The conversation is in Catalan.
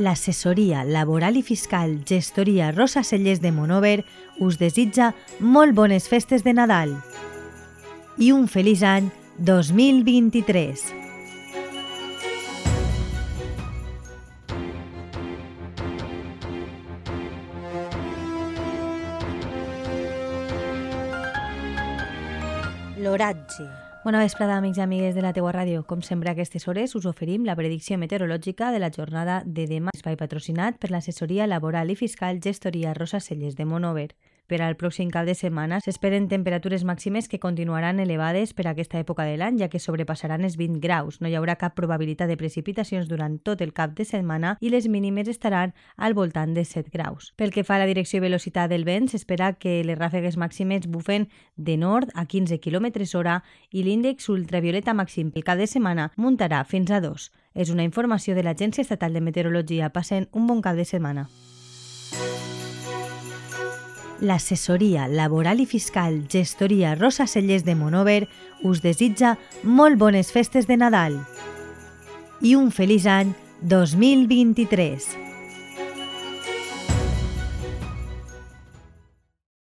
L'assessoria laboral i fiscal gestoria Rosa Cellers de Monover us desitja molt bones festes de Nadal i un feliç any 2023. L'oratge. Bona vesprada, amics i amigues de la teua ràdio. Com sempre a aquestes hores us oferim la predicció meteorològica de la jornada de demà. Espai patrocinat per l'assessoria laboral i fiscal gestoria Rosa Celles de Monover. Per al pròxim cap de setmana s'esperen temperatures màximes que continuaran elevades per a aquesta època de l'any, ja que sobrepassaran els 20 graus. No hi haurà cap probabilitat de precipitacions durant tot el cap de setmana i les mínimes estaran al voltant de 7 graus. Pel que fa a la direcció i velocitat del vent, s'espera que les ràfegues màximes bufen de nord a 15 km hora i l'índex ultravioleta màxim pel cap de setmana muntarà fins a 2. És una informació de l'Agència Estatal de Meteorologia. Passen un bon cap de setmana l'assessoria laboral i fiscal gestoria Rosa Cellers de Monover us desitja molt bones festes de Nadal i un feliç any 2023.